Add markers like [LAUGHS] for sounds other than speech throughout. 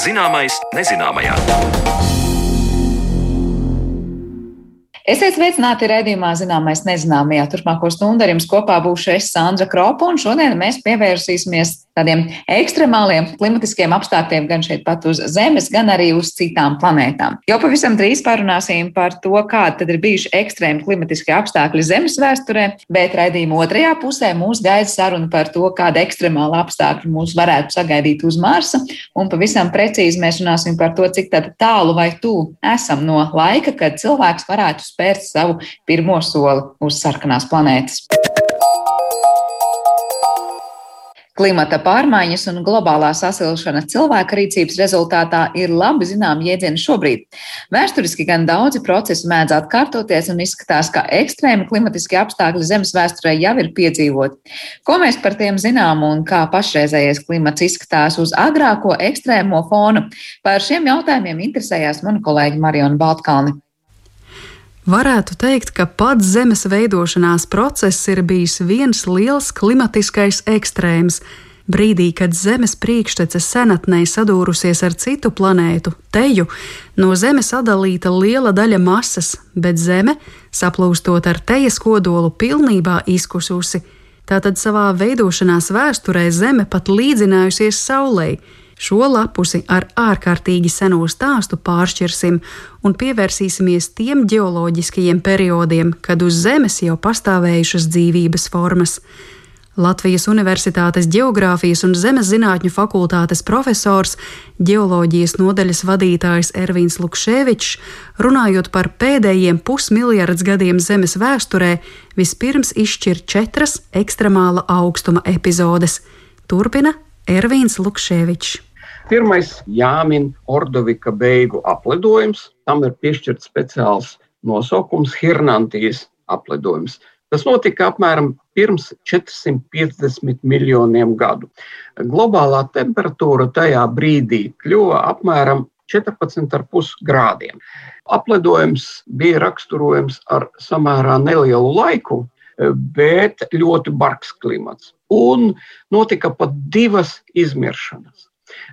Zināmais nezināmajā. Esiet sveicināti redzējumā, zināmais nezināmajā. Turpmāko stundu ar jums kopā būšu es Sandra Kropa, un šodien mēs pievērsīsimies tādiem ekstremāliem klimatiskiem apstākļiem gan šeit pat uz Zemes, gan arī uz citām planētām. Jau pavisam drīz parunāsim par to, kādi ir bijuši ekstrēmi klimatiskie apstākļi Zemes vēsturē, bet redzījuma otrajā pusē mūs gaida saruna par to, kāda ekstremāla apstākļa mūs varētu sagaidīt uz Marsa, un pavisam precīzi mēs runāsim par to, cik tālu vai tuvu esam no laika, kad cilvēks varētu spērt savu pirmo soli uz sarkanās planētas. Klimata pārmaiņas un globālā sasilšana cilvēka rīcības rezultātā ir labi zinām jēdzieni šobrīd. Vēsturiski gan daudzi procesi mēdz atkārtoties un izskatās, ka ekstrēmi klimatiskie apstākļi Zemes vēsturē jau ir piedzīvoti. Ko mēs par tiem zinām un kā pašreizējais klimats izskatās uz agrāko ekstrēmo fonu? Par šiem jautājumiem interesējās mana kolēģi Mariona Baltkalni. Varētu teikt, ka pats Zemes veidošanās process ir bijis viens liels klimatiskais ekstrēms. Brīdī, kad Zemes priekštece senatnē sadūrusies ar citu planētu, teju, no Zemes sadalīta liela daļa masas, bet Zeme, saplūstot ar tejas kodolu, pilnībā izkususi. Tātad savā veidošanās vēsturē Zeme pat līdzinājusies Saulei. Šo lapusi ar ārkārtīgi seno stāstu pāršķirsim un pievērsīsimies tiem geoloģiskajiem periodiem, kad uz Zemes jau pastāvējušas dzīvības formas. Latvijas Universitātes Geogrāfijas un Zemes zinātņu fakultātes profesors, geoloģijas nodaļas vadītājs Ervīns Lukševičs, runājot par pēdējiem pusmiljards gadiem Zemes vēsturē, vispirms izšķir četras ekstremāla augstuma epizodes. Turpina Ervīns Lukševičs. Pirmais jāmin Ordovika beigu aplidojums. Tam ir piešķirts speciāls nosaukums - Hirnantijas aplidojums. Tas notika apmēram pirms 450 miljoniem gadu. Globālā temperatūra tajā brīdī kļuva apmēram 14,5 grādiem. Aplidojums bija raksturojams ar samērā nelielu laiku, bet ļoti bargs klimats. Un notika pat divas izmiršanas.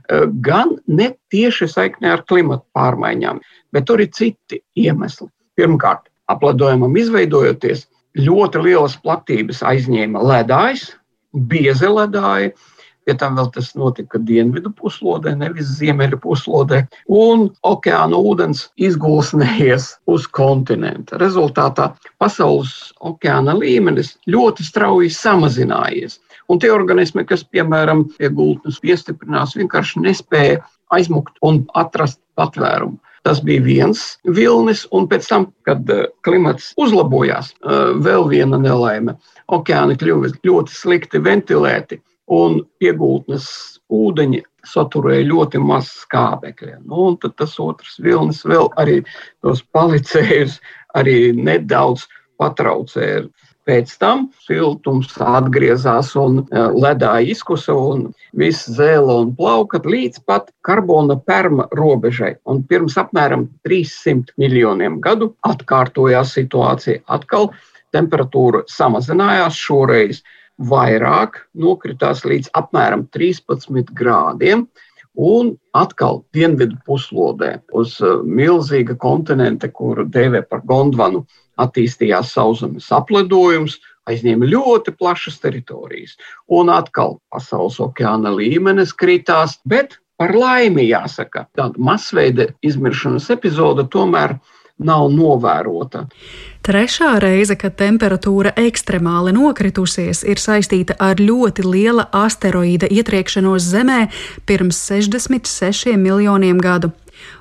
Eh, gan ne tieši saiknē ar klimatu pārmaiņām, bet tur ir citi iemesli. Pirmkārt, apledojumam izveidojoties, ļoti lielas platības aizņēma ledājs, biezi ledāji. Pie tam vēl tas notika dienvidu puslodē, nevis ziemeļu puslodē, un okeāna ūdens izgulsnējies uz kontinenta. Rezultātā pasaules okeāna līmenis ļoti strauji samazinājies. Un tie organismi, kas, piemēram, pie gultnes piestiprinās, vienkārši nespēja aizmukt un atrast patvērumu. Tas bija viens vilnis, un pēc tam, kad eh, klimats uzlabojās, eh, vēl viena nelaime. Okeāni kļuva ļoti slikti ventilēti, un piegultnes ūdeņi saturēja ļoti maz skābekļa. Nu, un tad tas otrs vilnis vēl arī tos palicējus arī nedaudz patraucēja. Pēc tam siltums atgriezās un e, ledā izkusa un viss zēla un plauka līdz pat karbona perma robežai. Un pirms apmēram 300 miljoniem gadu atkārtojās situācija. Atkal temperatūra samazinājās šoreiz vairāk, nokritās līdz apmēram 13 grādiem. Un atkal dienvidu puslodē uz e, milzīga kontinenta, kuru dēvē par Gondvanu, attīstījās sauszemes apledojums, aizņēma ļoti plašas teritorijas. Un atkal pasaules okeāna līmenis kritās, bet par laimi jāsaka, tāda masveida izmiršanas epizode tomēr nav novērota. Trešā reize, kad temperatūra ekstremāli nokritusies, ir saistīta ar ļoti liela asteroīda ietriekšanos Zemē pirms 66 miljoniem gadu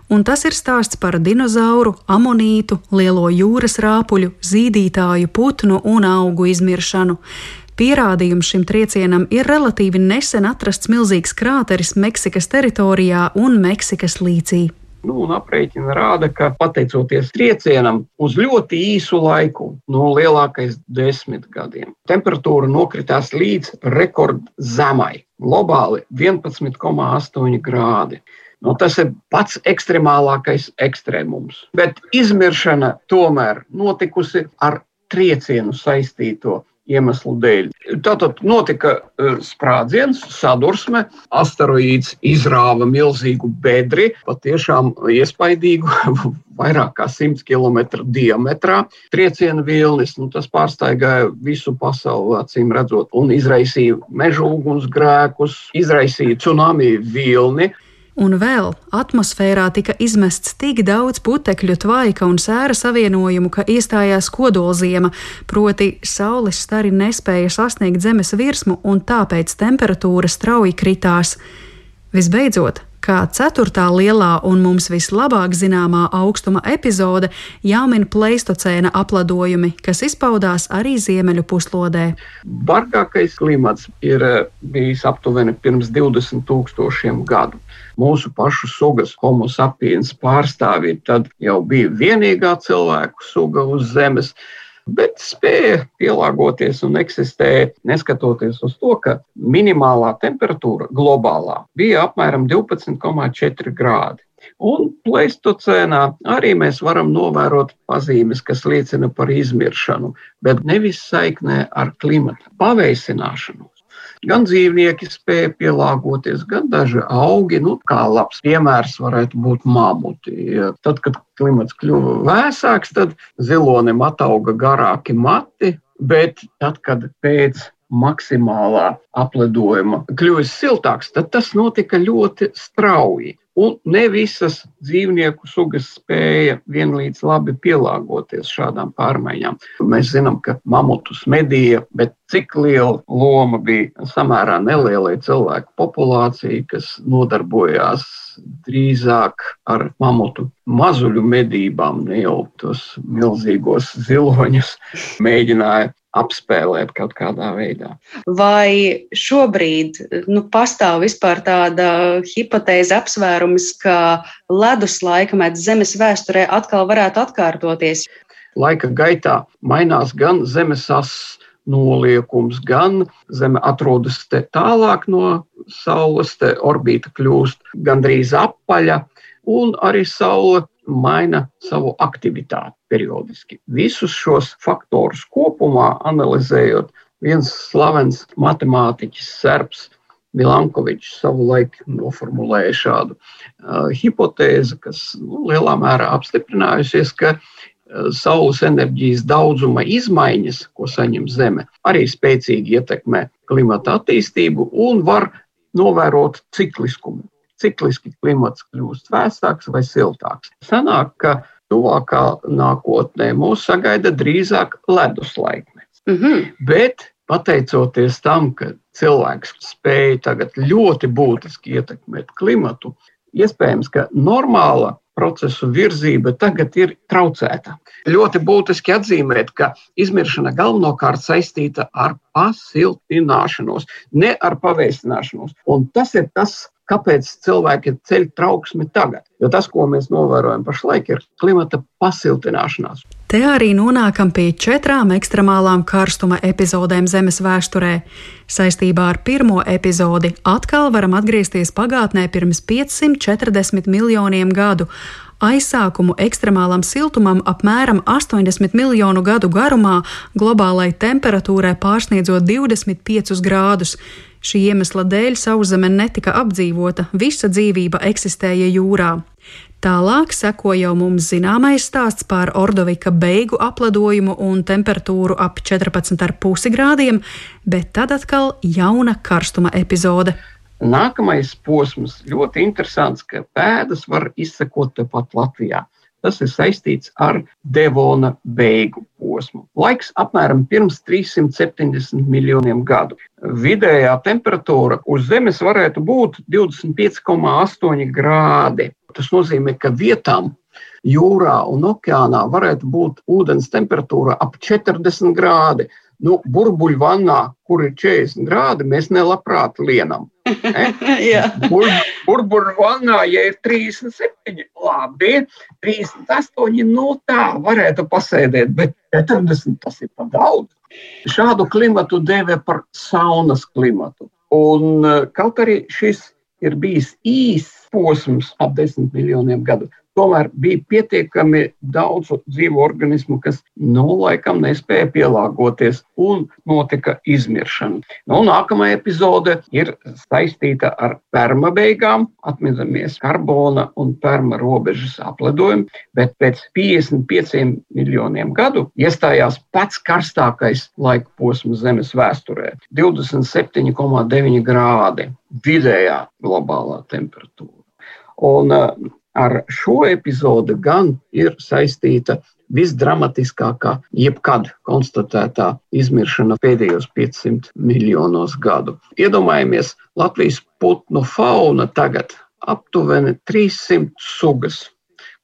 un tas ir stāsts par dinozauru, amonītu, lielo jūras rāpuļu, zīdītāju, putnu un augu izmiršanu. Pierādījums šim triecienam ir relatīvi nesen atrasts milzīgs krāteris Meksikas teritorijā un Meksikas līcī. Nu, aprēķina rāda, ka pateicoties triecienam uz ļoti īsu laiku, no lielākais desmit gadiem, temperatūra nokritās līdz rekordzemai, globāli 11,8 grādi. Nu, tas ir pats ekstremālākais ekstrēmums. Bet izmiršana tomēr notikusi ar triecienu saistīto iemeslu dēļ. Tātad notika uh, sprādziens, sadursme, asteroīds izrāva milzīgu bedri, patiešām iespaidīgu, [LAUGHS] vairāk kā 100 km diametrā. Trieciena vilnis, nu, tas pārsteigāja visu pasauli, acīm redzot, un izraisīja meža ugunsgrēkus, izraisīja tsunami vilni. Un vēl atmosfērā tika izmests tik daudz putekļu, tvaika un sēra savienojumu, ka iestājās kodolziema, proti saules stari nespēja sasniegt zemes virsmu un tāpēc temperatūra strauji kritās. Visbeidzot, kā ceturtā lielā un mums vislabāk zināmā augstuma epizode, jāmin pleistocēna apladojumi, kas izpaudās arī ziemeļu puslodē. Bargākais klimats ir eh, bijis aptuveni pirms 20 tūkstošiem gadu mūsu pašu sugas homo sapiens pārstāvji tad jau bija vienīgā cilvēku suga uz Zemes. Bet spēja pielāgoties un eksistēja, neskatoties uz to, ka minimālā temperatūra globālā bija apmēram 12,4 grādi. Un pleistocēnā arī mēs varam novērot pazīmes, kas liecina par izmiršanu, bet nevis saiknē ar klimata paveicināšanos. Gan dzīvnieki spēja pielāgoties, gan daži augi. Nu, kā labs piemērs varētu būt mamuti. Ja tad, kad klimats kļuva vēsāks, tad zilonim atauga garāki mati, bet tad, kad pēc maksimālā apledojuma kļuvis siltāks, tad tas notika ļoti strauji. Un ne visas dzīvnieku sugas spēja vienlīdz labi pielāgoties šādām pārmaiņām. Mēs zinām, ka mamutus medīja, bet cik liela loma bija samērā nelielai cilvēku populācijai, kas nodarbojās drīzāk ar mamutu mazuļu medībām, ne jau tos milzīgos ziloņus mēģināja apspēlēt kaut kādā veidā. Vai šobrīd nu, pastāv vispār tāda hipotēze apsvērums, ka ledus laikmets Zemes vēsturē atkal varētu atkārtoties? Laika gaitā mainās gan Zemes asins noliekums, gan Zeme atrodas tālāk no Saules, te orbīta kļūst gandrīz apaļa, un arī Saule maina savu aktivitāti periodiski. Visus šos faktorus kopumā analizējot, viens slavens matemātiķis, serbs Milankovičs savulaik noformulēja šādu uh, hipotēzi, kas nu, lielā mērā apstiprinājusies, ka Saules enerģijas daudzuma izmaiņas, ko saņem Zeme, arī spēcīgi ietekmē klimata attīstību un var novērot cikliskumu cikliski klimats kļūst vēsāks vai siltāks. Sanāk, ka tuvākā nākotnē mūs sagaida drīzāk ledus laikmets. Mm -hmm. Bet pateicoties tam, ka cilvēks spēja tagad ļoti būtiski ietekmēt klimatu, iespējams, ka normāla procesu virzība tagad ir traucēta. Ļoti būtiski atzīmēt, ka izmiršana galvenokārt saistīta ar pasiltināšanos, ne ar paveicināšanos. Un tas ir tas kāpēc cilvēki ceļ trauksmi tagad. Jo tas, ko mēs novērojam pašlaik, ir klimata pasiltināšanās. Te arī nonākam pie četrām ekstremālām karstuma epizodēm Zemes vēsturē. Saistībā ar pirmo epizodi atkal varam atgriezties pagātnē pirms 540 miljoniem gadu. Aizsākumu ekstremālam siltumam apmēram 80 miljonu gadu garumā, globālai temperatūrai pārsniedzot 25 grādus. Šī iemesla dēļ sauszeme netika apdzīvota, visa dzīvība eksistēja jūrā. Tālāk seko jau mums zināmais stāsts par Ordovika beigu apledojumu un temperatūru ap 14,5 grādiem, bet tad atkal jauna karstuma epizode. Nākamais posms ļoti interesants, ka pēdas var izsekot tepat Latvijā. Tas ir saistīts ar Devona beigu posmu. Laiks apmēram pirms 370 miljoniem gadu. Vidējā temperatūra uz Zemes varētu būt 25,8 grādi. Tas nozīmē, ka vietām jūrā un okeānā varētu būt ūdens temperatūra ap 40 grādi. Nu, burbuļu vannā, kur ir 40 grādi, mēs nelabprāt lienam. [LAUGHS] Bur, burbuļu vannā, ja ir 37, labi, 38, nu tā varētu pasēdēt, bet 40 tas ir par daudz. Šādu klimatu dēvē par saunas klimatu. Un kaut arī šis ir bijis īss posms ap desmit miljoniem gadu, tomēr bija pietiekami daudz dzīvu organismu, kas nu, laikam nespēja pielāgoties un notika izmiršana. Nu, nākamā epizode ir saistīta ar perma beigām, atminamies karbona un perma robežas aplidojumu, bet pēc 55 miljoniem gadu iestājās pats karstākais laika posms Zemes vēsturē - 27,9 grādi vidējā globālā temperatūra. Un uh, ar šo epizodi gan ir saistīta visdramatiskākā, jebkad konstatētā izmiršana pēdējos 500 miljonos gadu. Iedomājamies, Latvijas putnu fauna tagad aptuveni 300 sugas,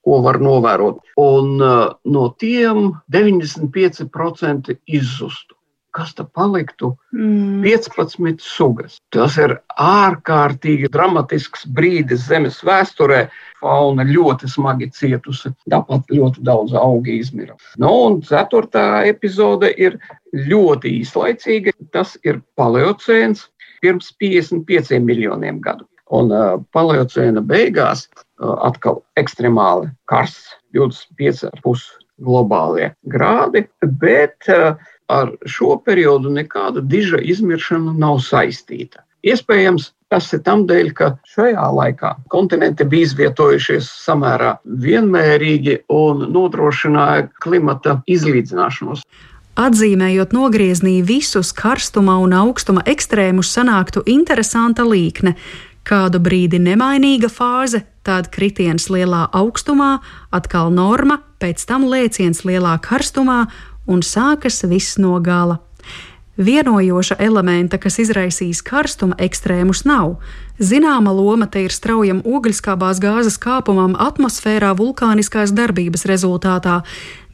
ko var novērot, un uh, no tiem 95% izzustu kas tad paliktu? Mm. 15 sugas. Tas ir ārkārtīgi dramatisks brīdis Zemes vēsturē. Fauna ļoti smagi cietusi, tāpat ļoti daudz augu izmira. Nu, un ceturtā epizode ir ļoti īslaicīga. Tas ir paleocēns pirms 55 miljoniem gadu. Un uh, paleocēna beigās uh, atkal ekstremāli karsts, 25,5 globālie grādi, bet uh, ar šo periodu nekāda diža izmiršana nav saistīta. Iespējams, tas ir tam dēļ, ka šajā laikā kontinenti bija izvietojušies samērā vienmērīgi un nodrošināja klimata izlīdzināšanos. Atzīmējot nogrieznī visus karstuma un augstuma ekstrēmus, sanāktu interesanta līkne. Kādu brīdi nemainīga fāze, tad kritiens lielā augstumā, atkal norma, pēc tam lēciens lielā karstumā un sākas viss no gala. Vienojoša elementa, kas izraisīs karstuma ekstrēmus, nav. Zināma loma te ir straujam ogļskābās gāzes kāpumam atmosfērā vulkāniskās darbības rezultātā,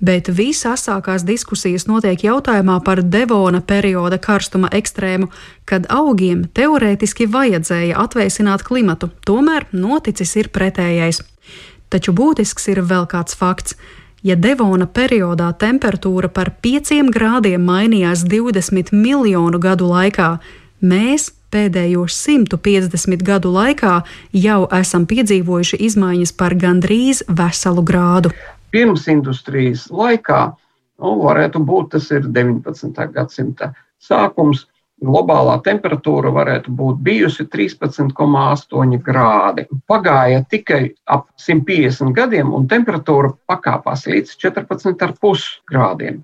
bet visasākās diskusijas notiek jautājumā par Devona perioda karstuma ekstrēmu, kad augiem teorētiski vajadzēja atvēsināt klimatu, tomēr noticis ir pretējais. Taču būtisks ir vēl kāds fakts. Ja Devona periodā temperatūra par 5 grādiem mainījās 20 miljonu gadu laikā, mēs pēdējo 150 gadu laikā jau esam piedzīvojuši izmaiņas par gandrīz veselu grādu. Pirms industrijas laikā, nu, varētu būt tas ir 19. gadsimta sākums, globālā temperatūra varētu būt bijusi 13,8 grādi. Pagāja tikai ap 150 gadiem, un temperatūra pakāpās līdz 14,5 grādiem.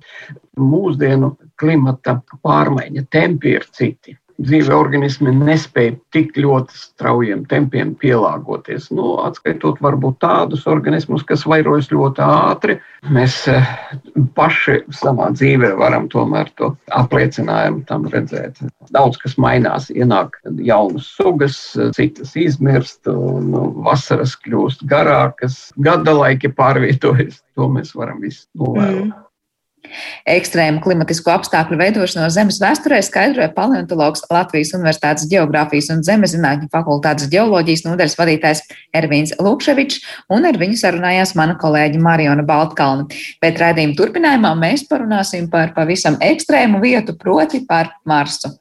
Mūsdienu klimata pārmaiņa tempi ir citi dzīve organismi nespēja tik ļoti straujiem tempiem pielāgoties. Nu, atskaitot varbūt tādus organismus, kas vairojas ļoti ātri, mēs eh, paši savā dzīvē varam tomēr to apliecinājumu tam redzēt. Daudz kas mainās, ienāk jaunas sugas, citas izmirst, un nu, vasaras kļūst garākas, gada laiki pārvietojas. To mēs varam visu novērot. Mm. Ekstrēmu klimatisko apstākļu veidošanos Zemes vēsturē skaidroja paleontologs Latvijas Universitātes Geogrāfijas un Zemezinātņu fakultātes geoloģijas nodaļas vadītājs Ervīns Lukševičs, un ar viņu sarunājās mana kolēģi Mariona Baltkalna. Pēc raidījuma turpinājumā mēs parunāsim par pavisam ekstrēmu vietu, proti par Marsu.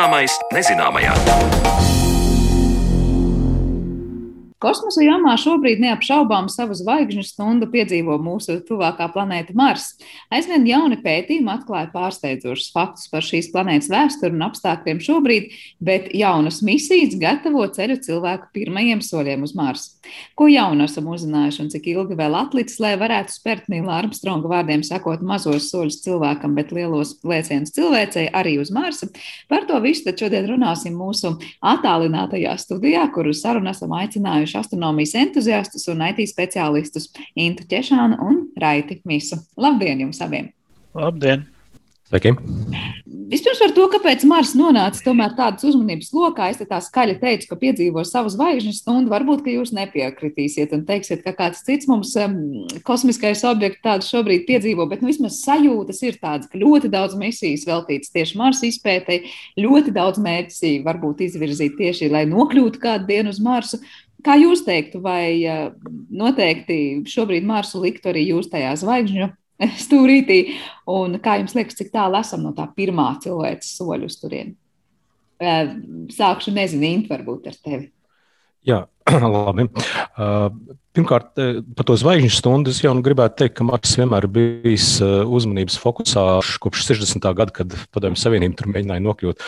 Zināmais nezināmajā. Kosmosa jāmā šobrīd neapšaubām savu zvaigžņu stundu piedzīvo mūsu tuvākā planēta Mars. Aizvien jauni pētījumi atklāja pārsteidzošus faktus par šīs planētas vēsturi un apstākļiem šobrīd, bet jaunas misijas gatavo ceļu cilvēku pirmajiem soļiem uz Marsu. Ko jaunu esam uzzinājuši un cik ilgi vēl atlicis, lai varētu spērt Nīla Armstronga vārdiem sakot mazos soļus cilvēkam, bet lielos lēcienus cilvēcei arī uz Marsu? Par to visu tad šodien runāsim mūsu attālinātajā studijā, kuru sarunu esam aicinājuši aicinājuši astronomijas entuziastus un IT speciālistus Intu Češānu un Raiti Misu. Labdien jums abiem! Labdien! Sveiki. Vispirms par to, kāpēc Mars nonāca tomēr tādas uzmanības lokā. Es te tā skaļi teicu, ka piedzīvo savu zvaigžņu stundu. Varbūt, ka jūs nepiekritīsiet un teiksiet, ka kāds cits mums um, kosmiskais objekts tādu šobrīd piedzīvo, bet nu, vismaz sajūtas ir tādas, ka ļoti daudz misijas veltītas tieši Marsa izpētei, ļoti daudz mērķis varbūt izvirzīt tieši, lai nokļūtu kādu dienu uz Marsu. Kā jūs teiktu, vai noteikti šobrīd Marsu liktu arī jūs tajā zvaigžņu [LAUGHS] stūrītī, un kā jums liekas, cik tālu esam no tā pirmā cilvēces soļa uz turieni? Sākšu, nezinu, Int, varbūt ar tevi. Jā, [CLEARS THROAT] labi. Pirmkārt, par to zvaigžņu stundu es jau nu gribētu teikt, ka Mars vienmēr ir bijis uzmanības fokusā kopš 60. gada, kad Padomju Savienība tur mēģināja nokļūt.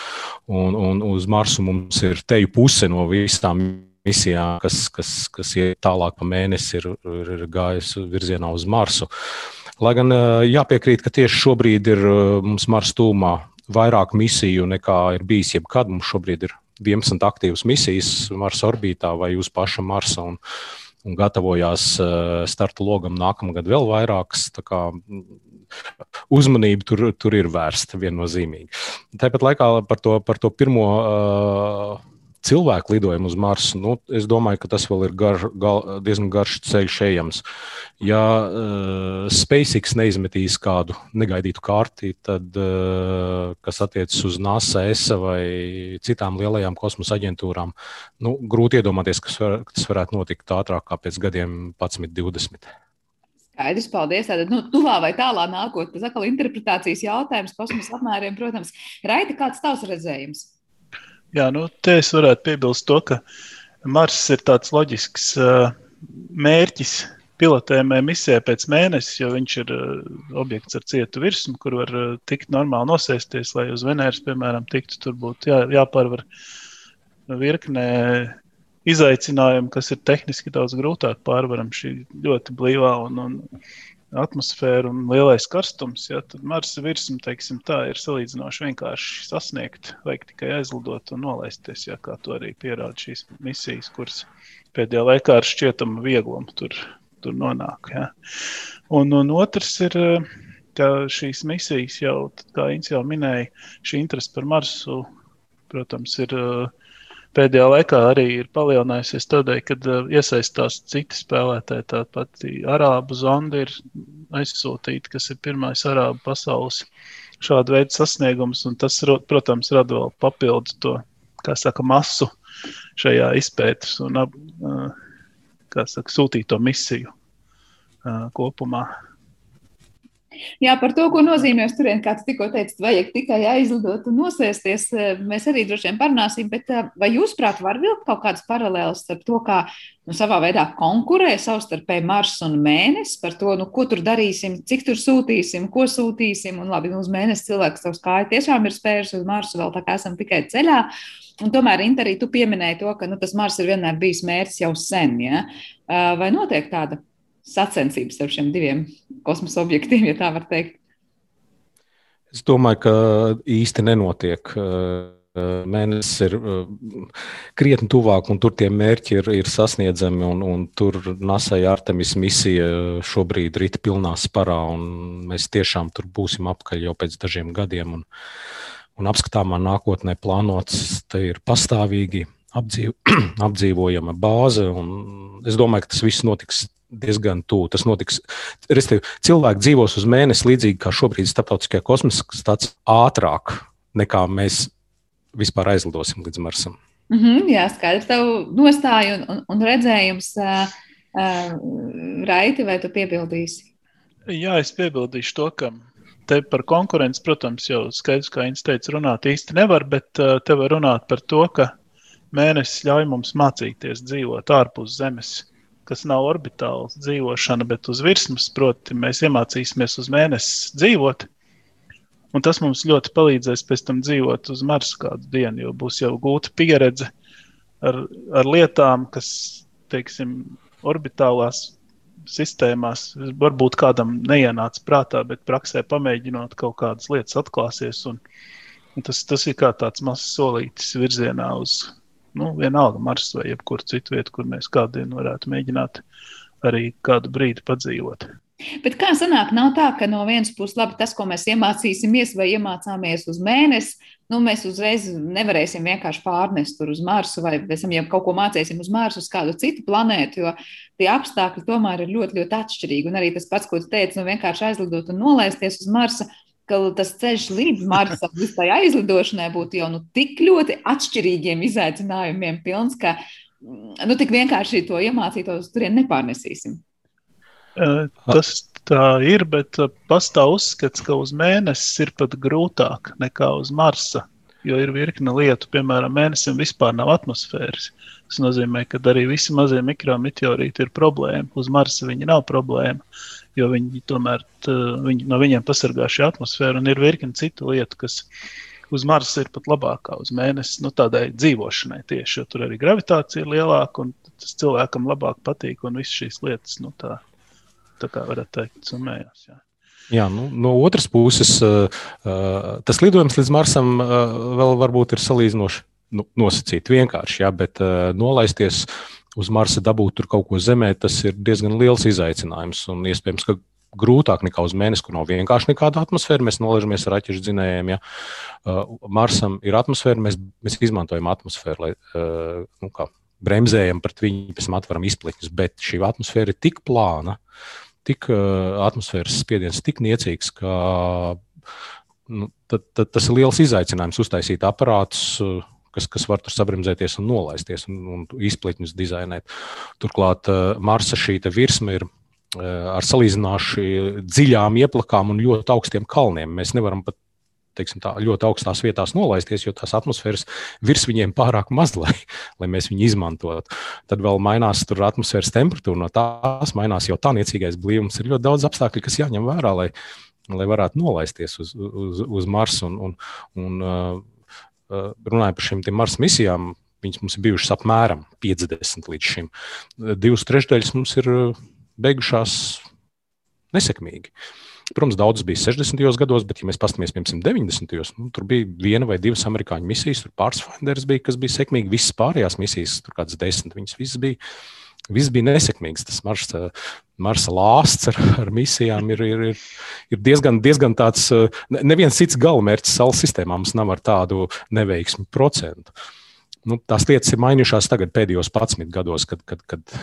Un, un uz Marsu mums ir teju puse no visām misijām, kas, kas, kas iet tālāk pa mēnesi, ir, ir, ir gājusi virzienā uz Marsu. Lai gan jāpiekrīt, ka tieši šobrīd ir mums Marsa tūmā vairāk misiju nekā ir bijis jebkad. Mums šobrīd ir 11 aktīvas misijas Marsa orbītā vai uz paša Marsa. Un, un gatavojās eh, starta logam nākamgad vēl vairākas. Uzmanība tur, tur ir vērsta viennozīmīgi. Tāpat laikā par to, par to pirmo uh, cilvēku lidojumu uz Marsu, nu, es domāju, ka tas vēl ir gar, gal, diezgan garš ceļš ejams. Ja uh, SpaceX neizmetīs kādu negaidītu kārti, tad, uh, kas attiecas uz NASA, ESA vai citām lielajām kosmosa aģentūrām, nu, grūti iedomāties, ka var, tas varētu notikt ātrāk kā pēc gadiem 11, 20. Skaidrs, paldies. Tātad, nu, tuvā vai tālā nākotnē, tas atkal interpretācijas jautājums, kosmosa apmēriem, protams. Raita, kāds tavs redzējums? Jā, nu, te es varētu piebilst to, ka Mars ir tāds loģisks uh, mērķis pilotējumai misijai pēc mēneša, jo viņš ir uh, objekts ar cietu virsmu, kur var uh, tikt normāli nosēsties, lai uz Venēras, piemēram, tiktu. Tur būtu jā, jāpārvar virknē izaicinājumu, kas ir tehniski daudz grūtāk pārvaram šī ļoti blīvā un, un atmosfēra un lielais karstums, ja, tad Marsa virsma teiksim, tā, ir salīdzinoši vienkārši sasniegt. Vajag tikai aizlidot un nolaisties, ja, kā to arī pierāda šīs misijas, kuras pēdējā laikā ar šķietamu vieglumu tur, tur nonāk. Ja. Un, un otrs ir, ka šīs misijas jau, kā Inns jau minēja, šī interese par Marsu, protams, ir uh, pēdējā laikā arī ir palielinājusies tādēļ, ka uh, iesaistās citi spēlētāji. Tāpat arābu zonda ir aizsūtīta, kas ir pirmais arābu pasaules šāda veida sasniegums, tas, protams, rada vēl papildus to, saka, masu šajā izpētes un, kā saka, sūtīto misiju uh, kopumā. Jā, par to, ko nozīmē uz turieni, kā tu tikko teici, vajag tikai aizlidot un nosēsties. Eh, mēs arī droši vien parunāsim, bet eh, vai jūs, prāt, var vilkt kaut kādas paralēlas starp to, kā nu, savā veidā konkurē savstarpēji Mars un Mēnesis par to, nu, ko tur darīsim, cik tur sūtīsim, ko sūtīsim. Un labi, nu, uz Mēnesi cilvēks savus kāju tiešām ir spēris uz Marsu, vēl tā kā esam tikai ceļā. Un tomēr, Inter, arī tu pieminēji to, ka nu, tas Mars ir vienmēr bijis mērķis jau sen. Ja? Eh, vai notiek tāda sacensības ar šiem diviem kosmosa objektiem, ja tā var teikt? Es domāju, ka īsti nenotiek. Mēnesis ir krietni tuvāk, un tur tie mērķi ir, ir sasniedzami. Un, un tur NASA Artemis misija šobrīd ir pilnā sparā, un mēs tiešām tur būsim apkaļ jau pēc dažiem gadiem. Un, un apskatāmā nākotnē plānots, te ir pastāvīgi apdzīv, [CLEARS THROAT] apdzīvojama bāze. Es domāju, ka tas viss notiks diezgan tuvu. Tas notiks. Restīvi, cilvēki dzīvos uz mēnesi līdzīgi kā šobrīd starptautiskajā kosmosa stācijā ātrāk nekā mēs vispār aizlidosim līdz Marsam. Mm -hmm, jā, skaidrs. Tev nostāja un, un, un redzējums, uh, uh, Raiti, vai tu piebildīsi? Jā, es piebildīšu to, ka te par konkurenci, protams, jau skaidrs, kā Inns teica, runāt īsti nevar, bet uh, te var runāt par to, ka mēnesis ļauj mums mācīties dzīvot ārpus Zemes kas nav orbitāla dzīvošana, bet uz virsmas, proti, mēs iemācīsimies uz mēnesi dzīvot. Un tas mums ļoti palīdzēs pēc tam dzīvot uz Marsa kādu dienu, jo būs jau gūta pieredze ar, ar lietām, kas, teiksim, orbitālās sistēmās varbūt kādam neienāca prātā, bet praksē pamēģinot kaut kādas lietas atklāsies. Un, un tas, tas ir kā tāds mazs solītis virzienā uz nu, vienalga Mars vai jebkuru citu vietu, kur mēs kādu dienu varētu mēģināt arī kādu brīdi padzīvot. Bet kā sanāk, nav tā, ka no vienas puses, labi, tas, ko mēs iemācīsimies vai iemācāmies uz mēnesi, nu, mēs uzreiz nevarēsim vienkārši pārnest tur uz Marsu, vai pēc tam, ja kaut ko mācīsim uz Marsu, uz kādu citu planētu, jo tie apstākļi tomēr ir ļoti, ļoti atšķirīgi. Un arī tas pats, ko tu teici, nu, vienkārši aizlidot un nolaisties uz Marsa, ka tas ceļš līdz Marsam visai aizlidošanai būtu jau nu, tik ļoti atšķirīgiem izaicinājumiem pilns, ka nu, tik vienkārši to iemācītos turien nepārnesīsim. Tas tā ir, bet pastāv uzskats, ka uz mēnesi ir pat grūtāk nekā uz Marsa. Jo ir virkne lietu, piemēram, mēnesim vispār nav atmosfēras. Tas nozīmē, ka arī visi mazie mikrometeorīti ir problēma. Uz Marsa viņi nav problēma, jo viņi tomēr viņi, no viņiem pasargā šī atmosfēra un ir virkne citu lietu, kas uz Marsa ir pat labākā uz mēnesi, nu, tādai dzīvošanai tieši, jo tur arī gravitācija ir lielāka un tas cilvēkam labāk patīk un visas šīs lietas, nu, tā, tā kā varētu teikt, summējās. Jā. Jā, nu, no otras puses, tas lidojums līdz Marsam vēl varbūt ir salīdzinoši nu, nosacīti vienkārši, jā, bet nolaisties uz Marsa dabūt tur kaut ko zemē, tas ir diezgan liels izaicinājums. Un iespējams, ka grūtāk nekā uz mēnesi, kur nav vienkārši nekāda atmosfēra. Mēs nolaižamies ar raķešu dzinējiem. Ja. Uh, Marsam ir atmosfēra, mēs, mēs izmantojam atmosfēru, lai uh, nu, kā, bremzējam pret viņu, pēc tam atveram izpletņus. Bet šī atmosfēra ir tik plāna, tik uh, atmosfēras spiediens tik niecīgs, ka nu, tad, tad tas ir liels izaicinājums uztaisīt aparātus. Uh, kas, kas var tur sabremzēties un nolaisties un, un izpletņus dizainēt. Turklāt uh, Marsa šī virsma ir uh, ar salīdzinoši dziļām ieplakām un ļoti augstiem kalniem. Mēs nevaram pat teiksim, tā, ļoti augstās vietās nolaisties, jo tās atmosfēras virs viņiem pārāk maz, [LAUGHS] lai, lai mēs viņu izmantotu. Tad vēl mainās atmosfēras temperatūra, no tās mainās jau tā niecīgais blīvums. Ir ļoti daudz apstākļu, kas jāņem vērā, lai, lai varētu nolaisties uz, uz, uz Marsu. Un, un, un, uh, runājot par šīm Marsa misijām, viņas mums ir bijušas apmēram 50 līdz šim. Divas trešdaļas mums ir beigušās nesekmīgi. Protams, daudzas bija 60. gados, bet, ja mēs paskatāmies, piemēram, 90. gados, nu, tur bija viena vai divas amerikāņu misijas, tur Pathfinders bija, kas bija sekmīgi, visas pārējās misijas, tur kādas desmit, viņas visas bija. Viss bija nesekmīgs. Tas Marsa, Marsa lāsts ar, ar misijām ir, ir, ir, ir diezgan, diezgan tāds. Neviens cits galamērķis Saules sistēmā mums nav ar tādu neveiksmi procentu. Nu, tās lietas ir mainījušās tagad, pēdējos 11 gados, kad, kad, kad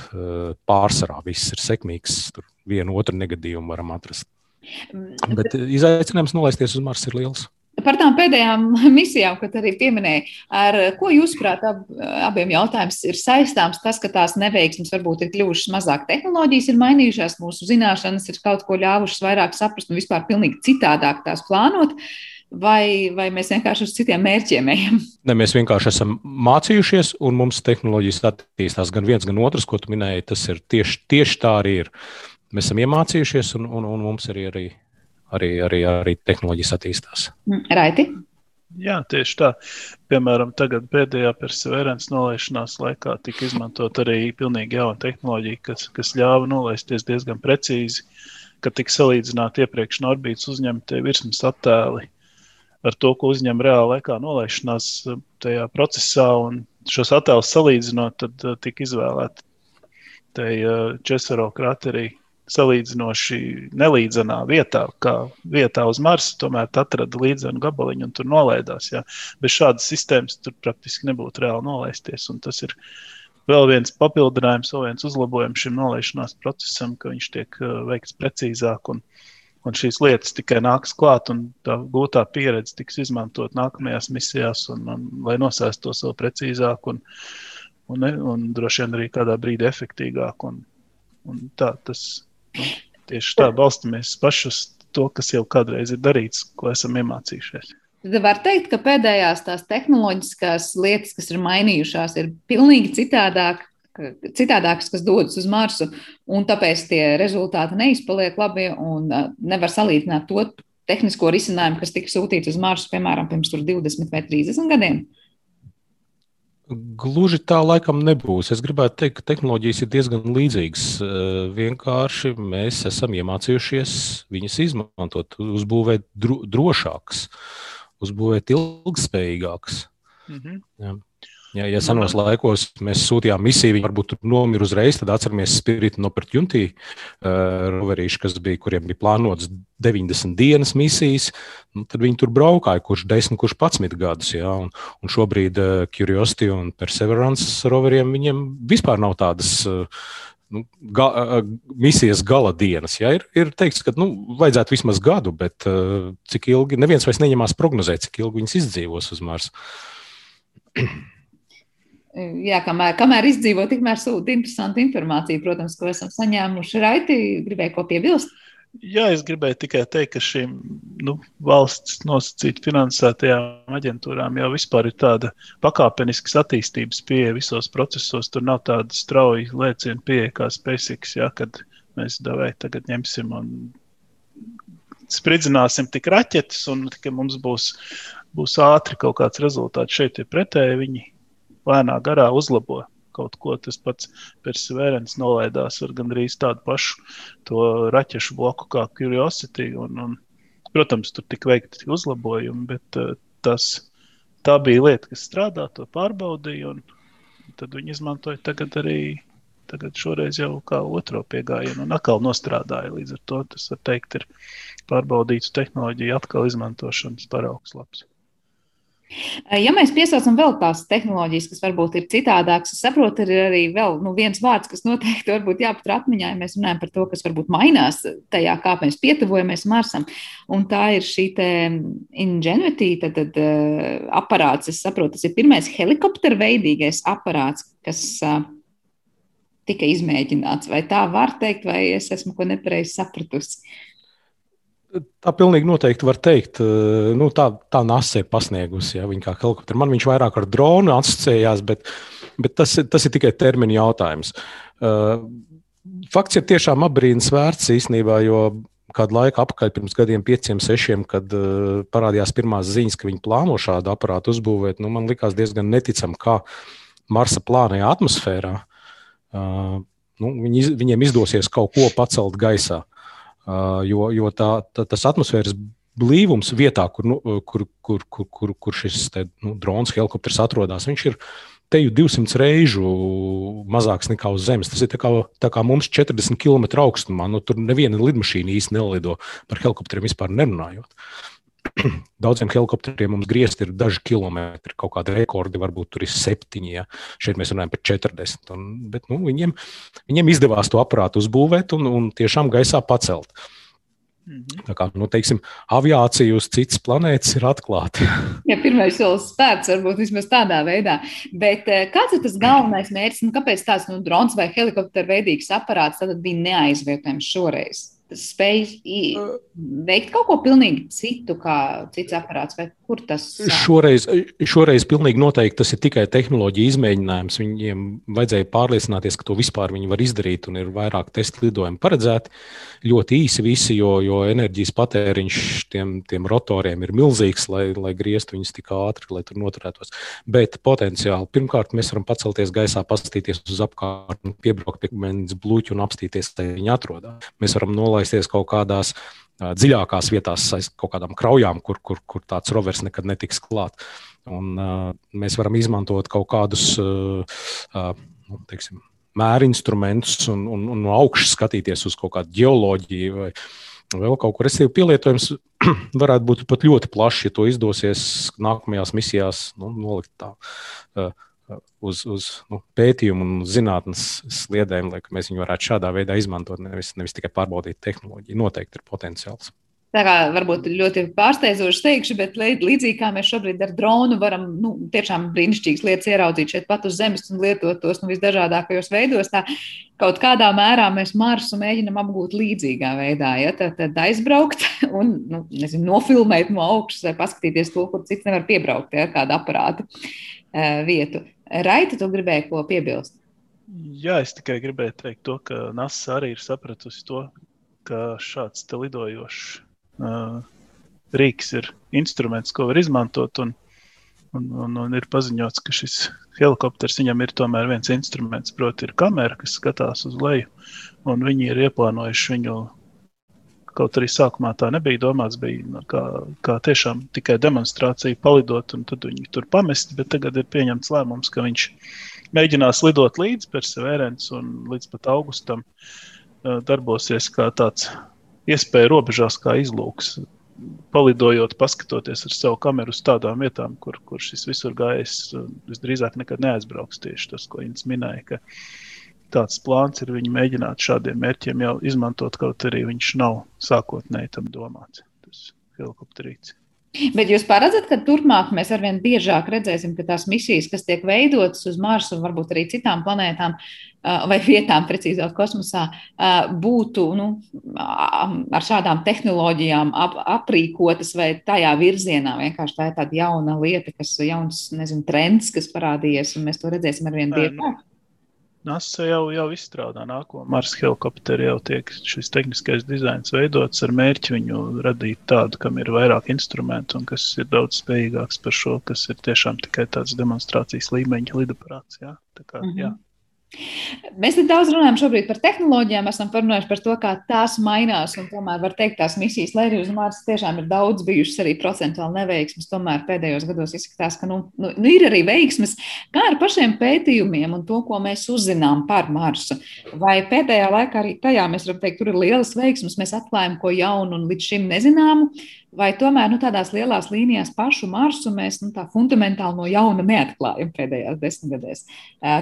pārsvarā viss ir sekmīgs. Tur vienu otru negadījumu varam atrast. Mm, Bet izaicinājums nolaisties uz Marsa ir liels. Par tām pēdējām [LAUGHS] misijām, ko arī pieminēja, ar ko jūsuprāt, ab, abiem jautājumiem ir saistāms tas, ka tās neveiksmes varbūt ir kļuvušas mazāk, tehnoloģijas ir mainījušās, mūsu zināšanas ir kaut ko ļāvušas vairāk saprast un vispār pilnīgi citādāk tās plānot. Vai, vai mēs vienkārši uz citiem mērķiem ejam? [LAUGHS] Ne, mēs vienkārši esam mācījušies, un mums tehnoloģijas attīstās gan viens, gan otrs, ko tu minēji. Tas ir tieši, tieši tā arī ir mēs esam iemācījušies, un, un, un mums arī, arī, arī, arī, arī tehnoloģijas attīstās. Mm, Raiti? Jā, tieši tā. Piemēram, tagad pēdējā perseverance nolaišanās laikā tika izmantot arī pilnīgi jauna tehnoloģija, kas, kas ļāva nolaisties diezgan precīzi, kad tika salīdzināti iepriekš no orbitas uzņemtie virsmas attēli ar to, ko uzņem reāli laikā nolaišanās tajā procesā. Un šos attēlus salīdzinot, tad uh, tika izvēlēti tajā uh, Česaro kraterī salīdzinoši nelīdzenā vietā, kā vietā uz Marsa, tomēr atrada līdzenu gabaliņu un tur nolaidās. Jā. Bez šādas sistēmas tur praktiski nebūtu reāli nolaisties. Tas ir vēl viens papildinājums, vēl viens uzlabojums šim nolaišanās procesam, ka viņš tiek uh, veikts precīzāk. Un, un šīs lietas tikai nāks klāt, un tā gūtā pieredze tiks izmantot nākamajās misijās, un, un, lai nosēstos to vēl precīzāk un, un, un droši vien arī kādā brīdī efektīvāk. Un, un tā tas tieši tā, balstamies paši uz to, kas jau kādreiz ir darīts, ko esam iemācījušies. Tad var teikt, ka pēdējās tās tehnoloģiskās lietas, kas ir mainījušās, ir pilnīgi citādāk, citādākas, kas dodas uz Marsu, un tāpēc tie rezultāti neizpaliek labi un nevar salīdzināt to tehnisko risinājumu, kas tika sūtīts uz Marsu, piemēram, pirms 20 vai 30 gadiem. Gluži tā laikam nebūs. Es gribētu teikt, ka tehnoloģijas ir diezgan līdzīgas. Eh, vienkārši mēs esam iemācījušies viņas izmantot, uzbūvēt dro, drošākas, uzbūvēt ilgspējīgākas. Mm -hmm. Ja, ja senos laikos mēs sūtījām misiju, viņi varbūt nomira uzreiz, tad atceramies Spirit and Opportunity uh, roverīšu, kas bija, kuriem bija plānotas 90 dienas misijas. Nu, tad viņi tur braukāja, kurš 10, kurš 11 gadus. Ja, un, un šobrīd uh, Curiosity un Perseverance roveriem viņiem vispār nav tādas. Uh, nu, ga, misijas gala dienas. Ja? Ir, ir teikts, ka nu, vajadzētu vismaz gadu, bet cik ilgi, neviens vairs neņemās prognozēt, cik ilgi viņas izdzīvos uz Marsa. Jā, kamēr, kamēr izdzīvo, tikmēr sūta interesantu informāciju, protams, ko esam saņēmuši. Raiti, gribēju ko piebilst? Jā, es gribēju tikai teikt, ka šīm nu, valsts nosacīti finansētajām aģentūrām jau vispār ir tāda pakāpeniskas attīstības pieeja visos procesos. Tur nav tāda strauja lēciena pieeja kā SpaceX, ja, kad mēs davai tagad ņemsim un spridzināsim tik raķetes un ka mums būs, būs ātri kaut kāds rezultāts. Šeit ir pretēji viņi lēnā garā uzlabo kaut ko. Tas pats Perseverance nolaidās ar gandrīz tādu pašu raķešu bloku kā Curiosity. Un, un, protams, tur tika veikti uzlabojumi, bet uh, tas, tā bija lieta, kas strādā, to pārbaudīja. Tad viņi izmantoja tagad arī. Tagad šoreiz jau kā otro piegājienu, un atkal nostrādāja. Līdz ar to tas, var teikt, ir pārbaudīts tehnoloģiju atkal izmantošanas paraugs labs. Ja mēs piesaucam vēl tās tehnoloģijas, kas varbūt ir citādākas, es saprotu, ir arī vēl, nu, viens vārds, kas noteikti varbūt jāpatur atmiņā, ja mēs runājam par to, kas varbūt mainās tajā, kā mēs pietuvojamies Marsam. Un tā ir šī Ingenuity tad, tad, aparāts. Es saprotu, tas ir pirmais helikoptera veidīgais aparāts, kas tika izmēģināts. Vai tā var teikt, vai es esmu ko nepareizi sapratusi? Tā pilnīgi noteikti var teikt. Eh, nu, tā tā NASA ir pasniegusi. Ja, viņa kā helikoptera. Man viņš vairāk ar dronu asociējās, bet, bet tas, tas ir tikai termiņa jautājums. Uh, fakts ir tiešām apbrīnas vērts īstenībā, jo kādu laiku atpakaļ, pirms gadiem, pieciem, sešiem, kad uh, parādījās pirmās ziņas, ka viņi plāno šādu aparātu uzbūvēt, nu, man likās diezgan neticami, kā Marsa plānajā atmosfērā. Uh, nu, viņi, viņiem izdosies kaut ko pacelt gaisā. Jo, jo tā, tā, tas atmosfēras blīvums vietā, kur, nu, kur, kur, kur, kur, kur šis te, nu, drons, helikopters atrodas, viņš ir te jau 200 reižu mazāks nekā uz Zemes. Tas ir tā kā, tā kā mums 40 km augstumā. Nu, tur neviena lidmašīna īsti nelido par helikopteriem vispār nerunājot. [CLEARS THROAT] Daudziem helikopteriem mums griezt ir daži kilometri, kaut kādi rekordi, varbūt tur ir septiņi. Ja. Šeit mēs runājam par 40. Un, bet nu, viņiem, viņiem izdevās to aparātu uzbūvēt un, un tiešām gaisā pacelt. Mhm. Tā kā nu, teiksim, aviācija uz citas planētas ir atklāta. [LAUGHS] ja pirmais solis spērts, varbūt vismaz tādā veidā. Bet eh, kāds ir tas galvenais mērķis? Nu, kāpēc tāds nu, drons vai helikoptera veidīgs aparāts bija neaizvietojams šoreiz? Spēj veikt kaut ko pilnīgi citu, kā cits aparāts, vai kur tas ir? Šoreiz, šoreiz pilnīgi noteikti tas ir tikai tehnoloģija izmēģinājums. Viņiem vajadzēja pārliecināties, ka to vispār viņi var izdarīt, un ir vairāk testu lidojumi paredzēti. Ļoti īsi visi, jo, jo enerģijas patēriņš tiem, tiem rotoriem ir milzīgs, lai, lai grieztu viņus tik ātri, lai tur noturētos. Bet potenciāli pirmkārt mēs varam pacelties gaisā, paskatīties uz apkārtni, piebraukt pie mēnesis blūķa un apstīties, lai viņi atrodas. Mēs varam nolaist nolaisties kaut kādās dziļākās vietās, kaut kādām kraujām, kur, kur, kur tāds rovers nekad netiks klāt. Un, uh, mēs varam izmantot kaut kādus uh, uh, teiksim, mērinstrumentus un, un, un no augšas skatīties uz kaut kādu geoloģiju vai vēl kaut kur. Es teiktu, pielietojums [CLEARS THROAT] varētu būt pat ļoti plašs, ja to izdosies nākamajās misijās nu, nolikt tā. Uz, uz nu, pētījumu un zinātnes sliedēm, lai mēs viņu varētu šādā veidā izmantot, nevis, nevis tikai pārbaudīt tehnoloģiju. Noteikti ir potenciāls. Tā kā varbūt ļoti pārsteidzoši teikšu, bet līdzīgi kā mēs šobrīd ar dronu varam nu, tiešām brīnišķīgas lietas ieraudzīt šeit pat uz Zemes un lietot tos nu, visdažādākajos veidos, tā kaut kādā mērā mēs Marsu mēģinam apgūt līdzīgā veidā. Ja? Tad, tad aizbraukt [LAUGHS] un nu, nezinu, nofilmēt no augšas vai paskatīties to, kur cits nevar piebraukt ja, kādu aparātu uh, vietu. Raita, tu gribēji ko piebilst? Jā, es tikai gribēju teikt to, ka NASA arī ir sapratusi to, ka šāds lidojošs uh, rīks ir instruments, ko var izmantot. Un, un, un, un ir paziņots, ka šis helikopters viņam ir tomēr viens instruments, proti, ir kamera, kas skatās uz leju. Un viņi ir ieplānojuši viņu Kaut arī sākumā tā nebija domāts, bija nu, kā, kā tiešām tikai demonstrācija, palidot un tad viņi tur pamest. Bet tagad ir pieņemts lēmums, ka viņš mēģinās lidot līdz Perseverance un līdz pat augustam darbosies kā tāds iespēja robežās, kā izlūks. Palidojot, paskatoties ar savu kameru uz tādām vietām, kur, kur šis visur gājējs visdrīzāk nekad neaizbrauks. Tieši tas, ko Inns minēja, ka tāds plāns ir viņu mēģināt šādiem mērķiem jau izmantot, kaut arī viņš nav sākotnēji tam domāts. Tas helikopterīts. Bet jūs paredzat, ka turpmāk mēs arvien biežāk redzēsim, ka tās misijas, kas tiek veidotas uz Marsu un varbūt arī citām planētām vai vietām, precīzāk, kosmosā, būtu nu, ar šādām tehnoloģijām ap, aprīkotas vai tajā virzienā. Vienkārši tā ir tāda jauna lieta, kas ir jauns nezinu, trends, kas parādījies, un mēs to redzēsim arvien biežāk. NASA jau, jau izstrādā nākamo Mars helikopteru, jau tiek šis tehniskais dizains veidots ar mērķi viņu radīt tādu, kam ir vairāk instrumentu un kas ir daudz spējīgāks par šo, kas ir tiešām tikai tāds demonstrācijas līmeņa lidaparāts. Jā. Tā kā, mm -hmm. jā. Mēs daudz runājam šobrīd par tehnoloģijām, esam parunājuši par to, kā tās mainās. Tomēr var teikt, tās misijas, lai arī uz Marsa tiešām ir daudz bijušas arī procentuāli neveiksmes, tomēr pēdējos gados izskatās, ka nu, nu, nu, ir arī veiksmes. Kā ar pašiem pētījumiem un to, ko mēs uzzinām par Marsu? Vai pēdējā laikā arī tajā mēs varam teikt, tur ir lielas veiksmes, mēs atklājam ko jaunu un līdz šim nezināmu, vai tomēr nu, tādās lielās līnijās pašu Marsu mēs nu, tā fundamentāli no jauna neatklājam pēdējās desmitgadēs?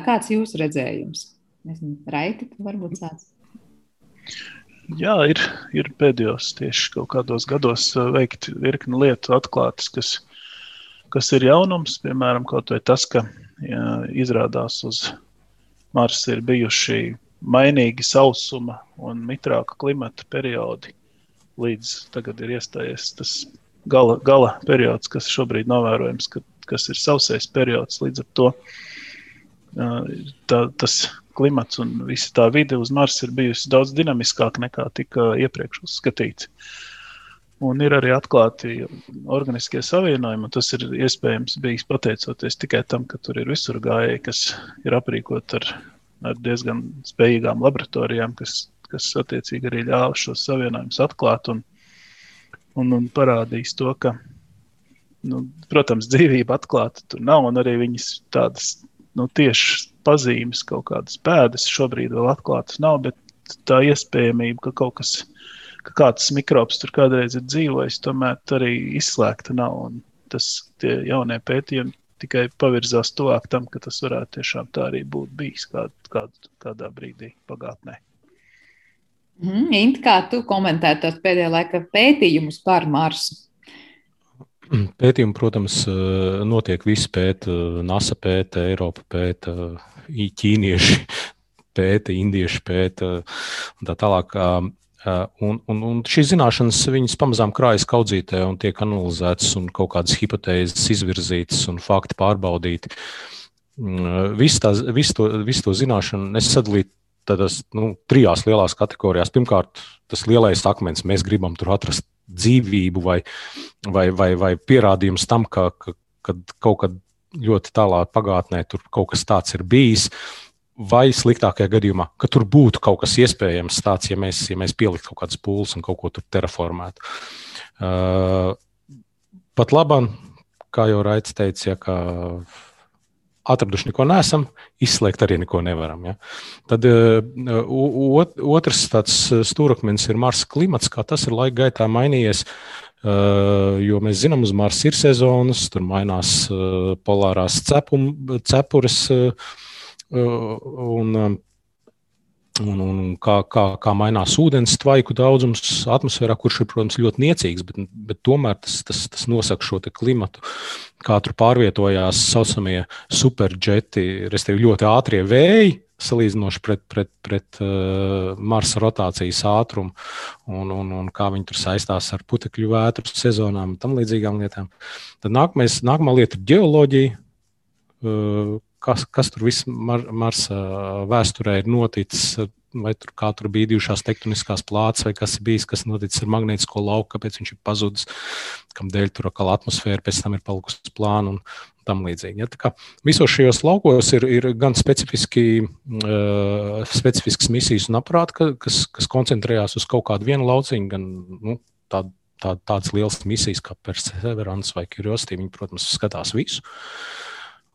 Kāds jūsu redzējums? jums? Nezinu, Raiti, varbūt tāds. Jā, ir, ir pēdējos tieši kaut kādos gados uh, veikt virkni lietu atklātas, kas, kas ir jaunums. Piemēram, kaut vai tas, ka jā, izrādās uz Marsa ir bijuši mainīgi sausuma un mitrāka klimata periodi. Līdz tagad ir iestājies tas gala, gala periods, kas šobrīd novērojams, ka, kas ir sausais periods. Līdz ar to tā, tas klimats un visa tā vide uz Marsa ir bijusi daudz dinamiskāka nekā tika iepriekš uzskatīts. Un ir arī atklāti organiskie savienojumi. Tas ir iespējams bijis pateicoties tikai tam, ka tur ir visur gājēji, kas ir aprīkoti ar, ar diezgan spējīgām laboratorijām, kas, kas attiecīgi arī ļāva šos savienojumus atklāt un, un, un parādīs to, ka, nu, protams, dzīvība atklāta tur nav, un arī viņas tādas nu, tieši pazīmes, kaut kādas pēdas šobrīd vēl atklātas nav, bet tā iespējamība, ka kaut kas, ka kāds mikrobs tur kādreiz ir dzīvojis, tomēr arī izslēgta nav. Un tas jaunie pētījumi tikai pavirzās tuvāk tam, ka tas varētu tiešām tā arī būt bijis kād, kād, kādā brīdī pagātnē. Mm, Int, kā tu komentētu tos pēdējā laika pētījumus par Marsu? Pētījumi, protams, eh, notiek visi pēta, NASA pēta, Eiropa pēta, ķīnieši [LAUGHS] pēta, indieši pēta un tā tālāk. Un, un, un šīs zināšanas viņas pamazām krājas kaudzītē un tiek analizētas un kaut kādas hipotēzes izvirzītas un fakti pārbaudīti. Visu, tās, visu, to, visu to zināšanu es sadalītu tādās nu, trijās lielās kategorijās. Pirmkārt, tas lielais akmens, mēs gribam tur atrast dzīvību vai, vai, vai, vai pierādījums tam, ka, ka kad kaut kad ļoti tālā pagātnē tur kaut kas tāds ir bijis. Vai sliktākajā gadījumā, ka tur būtu kaut kas iespējams tāds, ja mēs, ja mēs pieliktu kaut kādas pūles un kaut ko tur terraformētu. Uh, pat labam, kā jau Raits teica, ja, ka atraduši neko nesam, izslēgt arī neko nevaram. Ja. Tad uh, otrs tāds stūrakmenis ir Marsa klimats, kā tas ir laika gaitā mainījies. Uh, jo mēs zinām, uz Marsa ir sezonas, tur mainās uh, polārās cepum, cepures. Un, un, un kā, kā, kā mainās ūdens tvaiku daudzums atmosfērā, kurš ir, protams, ļoti niecīgs, bet, bet tomēr tas, tas, tas nosaka šo klimatu, kā tur pārvietojās saucamie superģeti, respektīvi ļoti ātrie vēji. Salīdzinoši pret, pret, pret uh, Marsa rotācijas ātrumu, un, un, un kā viņi tur saistās ar putekļu vētru sezonām un tam līdzīgām lietām. Tad nākamais, nākamā lieta ir geoloģija, uh, kas, kas tur viss Mar Marsa vēsturē ir noticis. Vai tur, tur bija bijušās tektoniskās plātes, vai kas ir bijis, kas noticis ar magnētisko lauku, kāpēc viņš ir pazudis, kādēļ tur atkal atmosfēra pēc tam ir palikusi plāna un tam līdzīgi. Ja? Visos šajos laukos ir, ir gan specifiski, uh, specifisks misijas un aprāti, kas, kas koncentrējās uz kaut kādu vienu lauciņu, gan nu, tādu tā, tādas lielas misijas kā Perseverance vai Curiosity. Viņi, protams, skatās visu.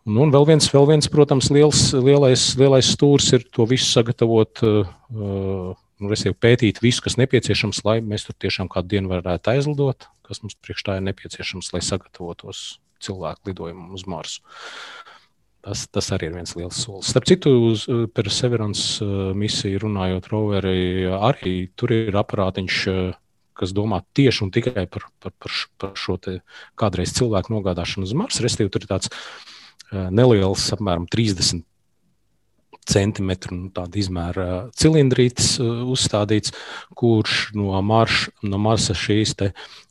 Un, un vēl viens, vēl viens, protams, liels, lielais, lielais stūris ir to visu sagatavot, uh, nu, pētīt visu, kas nepieciešams, lai mēs tur tiešām kādu dienu varētu aizlidot, kas mums priekš tā ir nepieciešams, lai sagatavotos cilvēku lidojumam uz Marsu. Tas, tas arī ir viens liels solis. Starp citu, uz Perseverance uh, misiju runājot, roveri arī tur ir aparātiņš, uh, kas domā tieši un tikai par, par, par, par šo kādreiz cilvēku nogādāšanu uz Marsa. Restīvi, tur ir tāds neliels, apmēram 30 centimetru nu, izmēra cilindrītis uzstādīts, kurš no, marš, no Marsa šīs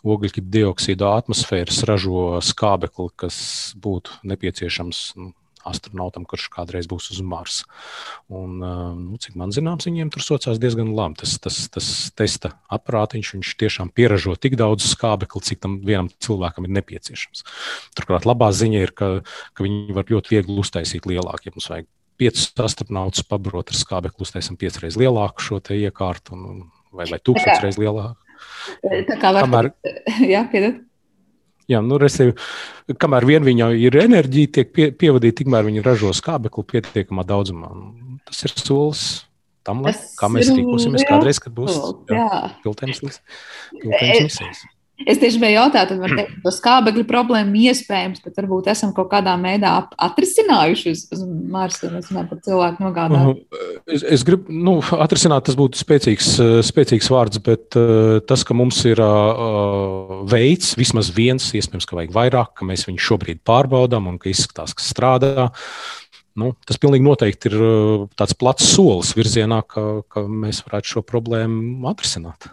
ogļu dioksīda atmosfēras ražo skābekli, kas būtu nepieciešams nu, astronautam, kurš kādreiz būs uz Marsa. Un, nu, cik man zināms, viņiem tur sociās diezgan labi. Tas, tas, tas testa aparātiņš, viņš tiešām pieražo tik daudz skābekli, cik tam vienam cilvēkam ir nepieciešams. Turklāt labā ziņa ir, ka, ka viņi var ļoti viegli uztaisīt lielāku, ja mums vajag piecus astronautus pabarot ar skābekli, uztaisam piecreiz lielāku šo iekārtu un, vai, vai tūkstošreiz lielāku. Tā kā var Kamēr... [LAUGHS] jā, piedod. Jā, nu, resīvi, kamēr vien viņa ir enerģija, tiek pie, pievadīta, tikmēr viņa ražo skābekli pietiekamā daudzumā. Tas ir solis tam, lai, kā mēs rīkosimies kādreiz, kad būs piltēns misijas. Es tieši biju jautāt, vai to skābekļa problēmu iespējams, bet varbūt esam kaut kādā veidā atrisinājuši uz, uz Marsa, ja mēs runājam par cilvēku nogādāšanu. Uh, es, es gribu, nu, atrisināt, tas būtu spēcīgs, spēcīgs vārds, bet uh, tas, ka mums ir uh, veids, vismaz viens, iespējams, ka vajag vairāk, ka mēs viņu šobrīd pārbaudām un ka izskatās, ka strādā. Nu, tas pilnīgi noteikti ir tāds plats solis virzienā, ka, ka mēs varētu šo problēmu atrisināt.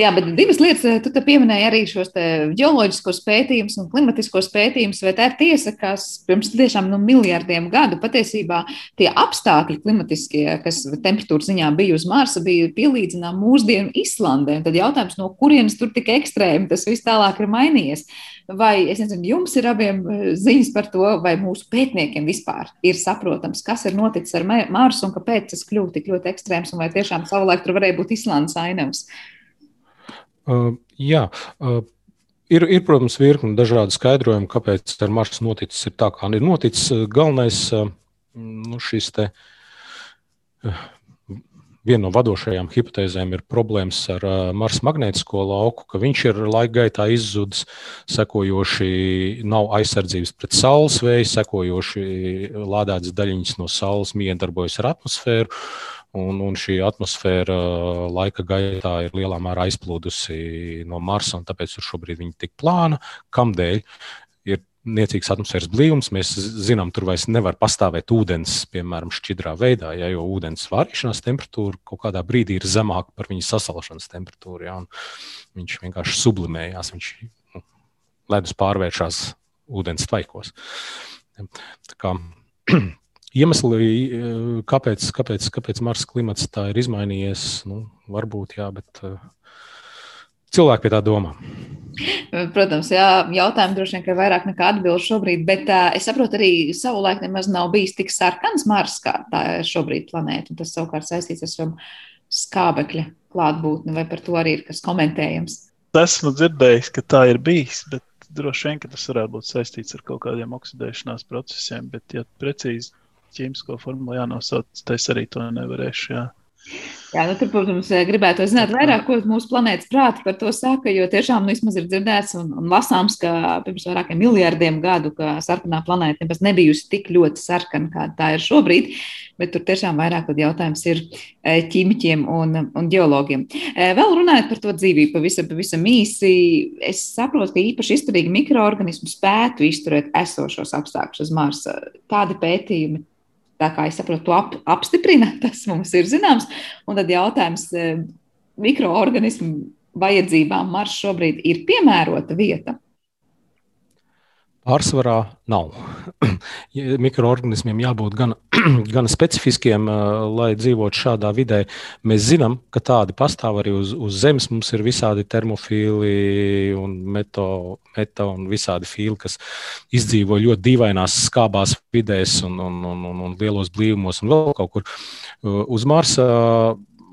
Jā, bet divas lietas, eh, tu pieminēji arī šos geoloģiskos pētījumus un klimatiskos pētījumus, vai tā ir tiesa, ka pirms tiešām nu, miljardiem gadu patiesībā tie apstākļi klimatiskie, kas temperatūras ziņā bija uz Marsa, bija pielīdzināmi mūsdienu Islandē. Tad jautājums, no kurienes tur tik ekstrēmi tas viss tālāk ir mainījies? Vai es nezinu, jums ir abiem eh, ziņas par to, vai mūsu pētniekiem vispār ir saprotams, kas ir noticis ar Marsu un kāpēc tas kļūst tik ļoti ekstrēms, un vai tiešām savulaik tur varēja būt Islandes ainavas? Uh, jā, uh, ir, ir, protams, virkni dažādu skaidrojumu, kāpēc ar Marsu noticis ir tā, kā ir noticis. Galvenais nu, šis te. Viena no vadošajām hipotēzēm ir problēmas ar Marsa magnētisko lauku, ka viņš ir laika gaitā izzudis, sekojoši nav aizsardzības pret saules vēju, sekojoši lādētas daļiņas no saules miedarbojas ar atmosfēru, Un, un šī atmosfēra laika gaitā ir lielā mērā aizplūdusi no Marsa, un tāpēc tur šobrīd ir tik plāna. Kamdēļ ir niecīgs atmosfēras blīvums, mēs zinām, tur vairs nevar pastāvēt ūdens, piemēram, šķidrā veidā, ja, jo ūdens vārīšanās temperatūra kaut kādā brīdī ir zemāka par viņa sasalšanas temperatūru. Ja, viņš vienkārši sublimējās, viņš nu, ledus pārvēršas ūdens tvaikos. Tā kā, [CLEARS THROAT] Iemesli, eh, kāpēc, kāpēc, kāpēc Marsa klimats tā ir izmainījies, nu, varbūt jā, bet uh, cilvēki pie tā domā. Protams, jā, jautājumi droši vien ir vairāk nekā atbildi šobrīd, bet uh, es saprotu, arī savulaik nemaz nav bijis tik sarkans Mars, kā tā ir šobrīd planēta. Tas savukārt saistīts ar šo skābekļa klātbūtni, vai par to arī ir kas komentējams? Esmu dzirdējis, ka tā ir bijis, bet droši vien tas varētu būt saistīts ar kaut kādiem oksidēšanās procesiem. Bet, ja precīzi ķīmisko formulu jānosauc, tad es arī to nevarēšu. Jā. Jā, nu, tur, protams, gribētu zināt vairāk, ko mūsu planētas prāti par to saka, jo tiešām nu, vismaz ir dzirdēts un, un lasāms, ka pirms vairākiem miljardiem gadu, ka sarkanā planēta nemaz nebijusi tik ļoti sarkana, kāda tā ir šobrīd, bet tur tiešām vairāk jautājums ir e, ķīmiķiem un, un geologiem. E, vēl runājot par to dzīvību, pavisam, pavisam īsi, es saprotu, ka īpaši izturīgi mikroorganismi spētu izturēt esošos apstākļus uz Marsa. Kādi pētījumi Tā kā es saprotu, to ap, apstiprina, [LAUGHS] tas mums ir zināms. Un tad jautājums e, mikroorganismu vajadzībām Mars šobrīd ir piemērota vieta. Pārsvarā nav. [CLEARS THROAT] Mikroorganismiem jābūt gan, [CLEARS THROAT] gan specifiskiem, lai dzīvotu šādā vidē. Mēs zinām, ka tādi pastāv arī uz, uz Zemes. Mums ir visādi termofīli un meto, meta un visādi fīli, kas izdzīvo ļoti dīvainās skābās vidēs un, un, un, un, un lielos blīvumos un vēl kaut kur. Uz Marsa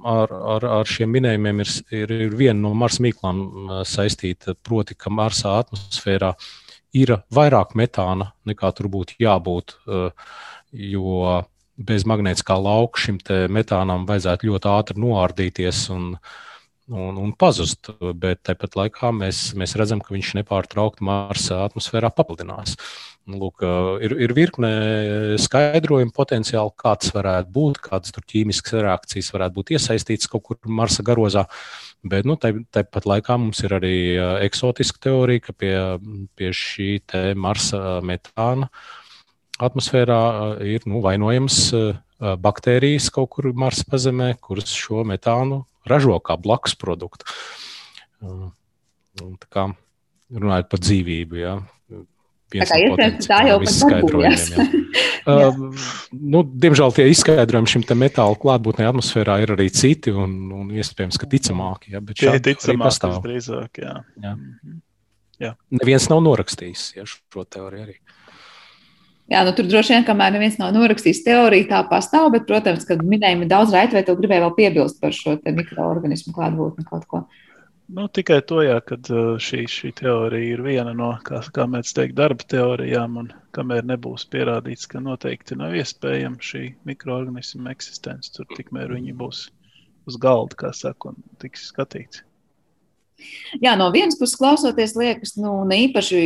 ar, ar, ar šiem minējumiem ir, ir, ir viena no Marsa mīklām saistīta, proti, ka Marsa atmosfērā ir ir vairāk metāna nekā tur būtu jābūt. Eh, jo bez magnētiskā lauka šim metānam vajadzētu ļoti ātri noārdīties un, un, un pazust. Bet tāpat laikā mēs, mēs redzam, ka viņš nepārtraukti Marsa atmosfērā papildinās. Lūk, eh, ir, ir virkne skaidrojumu potenciāli, kāds varētu būt, kādas ķīmiskas reakcijas varētu būt iesaistītas kaut kur Marsa garozā. Bet nu, tāpat laikā mums ir arī eksotiska teorija, ka pie, pie šī Marsa metāna atmosfērā ir nu, vainojams baktērijas kaut kur Marsa pazemē, kuras šo metānu ražo kā blakus produktu. Tā kā runājot par dzīvību, jā, Tā kā iespējams, tā jau ir izskaidrojumiem. uh, [LAUGHS] nu, diemžēl tie izskaidrojumi šim metāla klātbūtnē atmosfērā ir arī citi, un, un iespējams, ka ticamāki. Ja, bet tie ir ticamāki drīzāk. Jā. Jā. Jā. Neviens nav norakstījis ja, šo teoriju arī. Jā, nu, tur droši vien, kamēr neviens nav norakstījis teoriju, tā pastāv, bet, protams, kad minējumi daudz raiti, vai tu gribēji vēl piebilst par šo mikroorganismu klātbūtni kaut ko? Nu, tikai to, jā, ka uh, šī, šī teorija ir viena no, kā, kā mēs teiktu, darba teorijām, un kamēr nebūs pierādīts, ka noteikti nav iespējama šī mikroorganisma eksistence, tur tikmēr viņi būs uz galda, kā saka, un tiks skatīts. Jā, no vienas puses, klausoties, liekas, nu, ne īpaši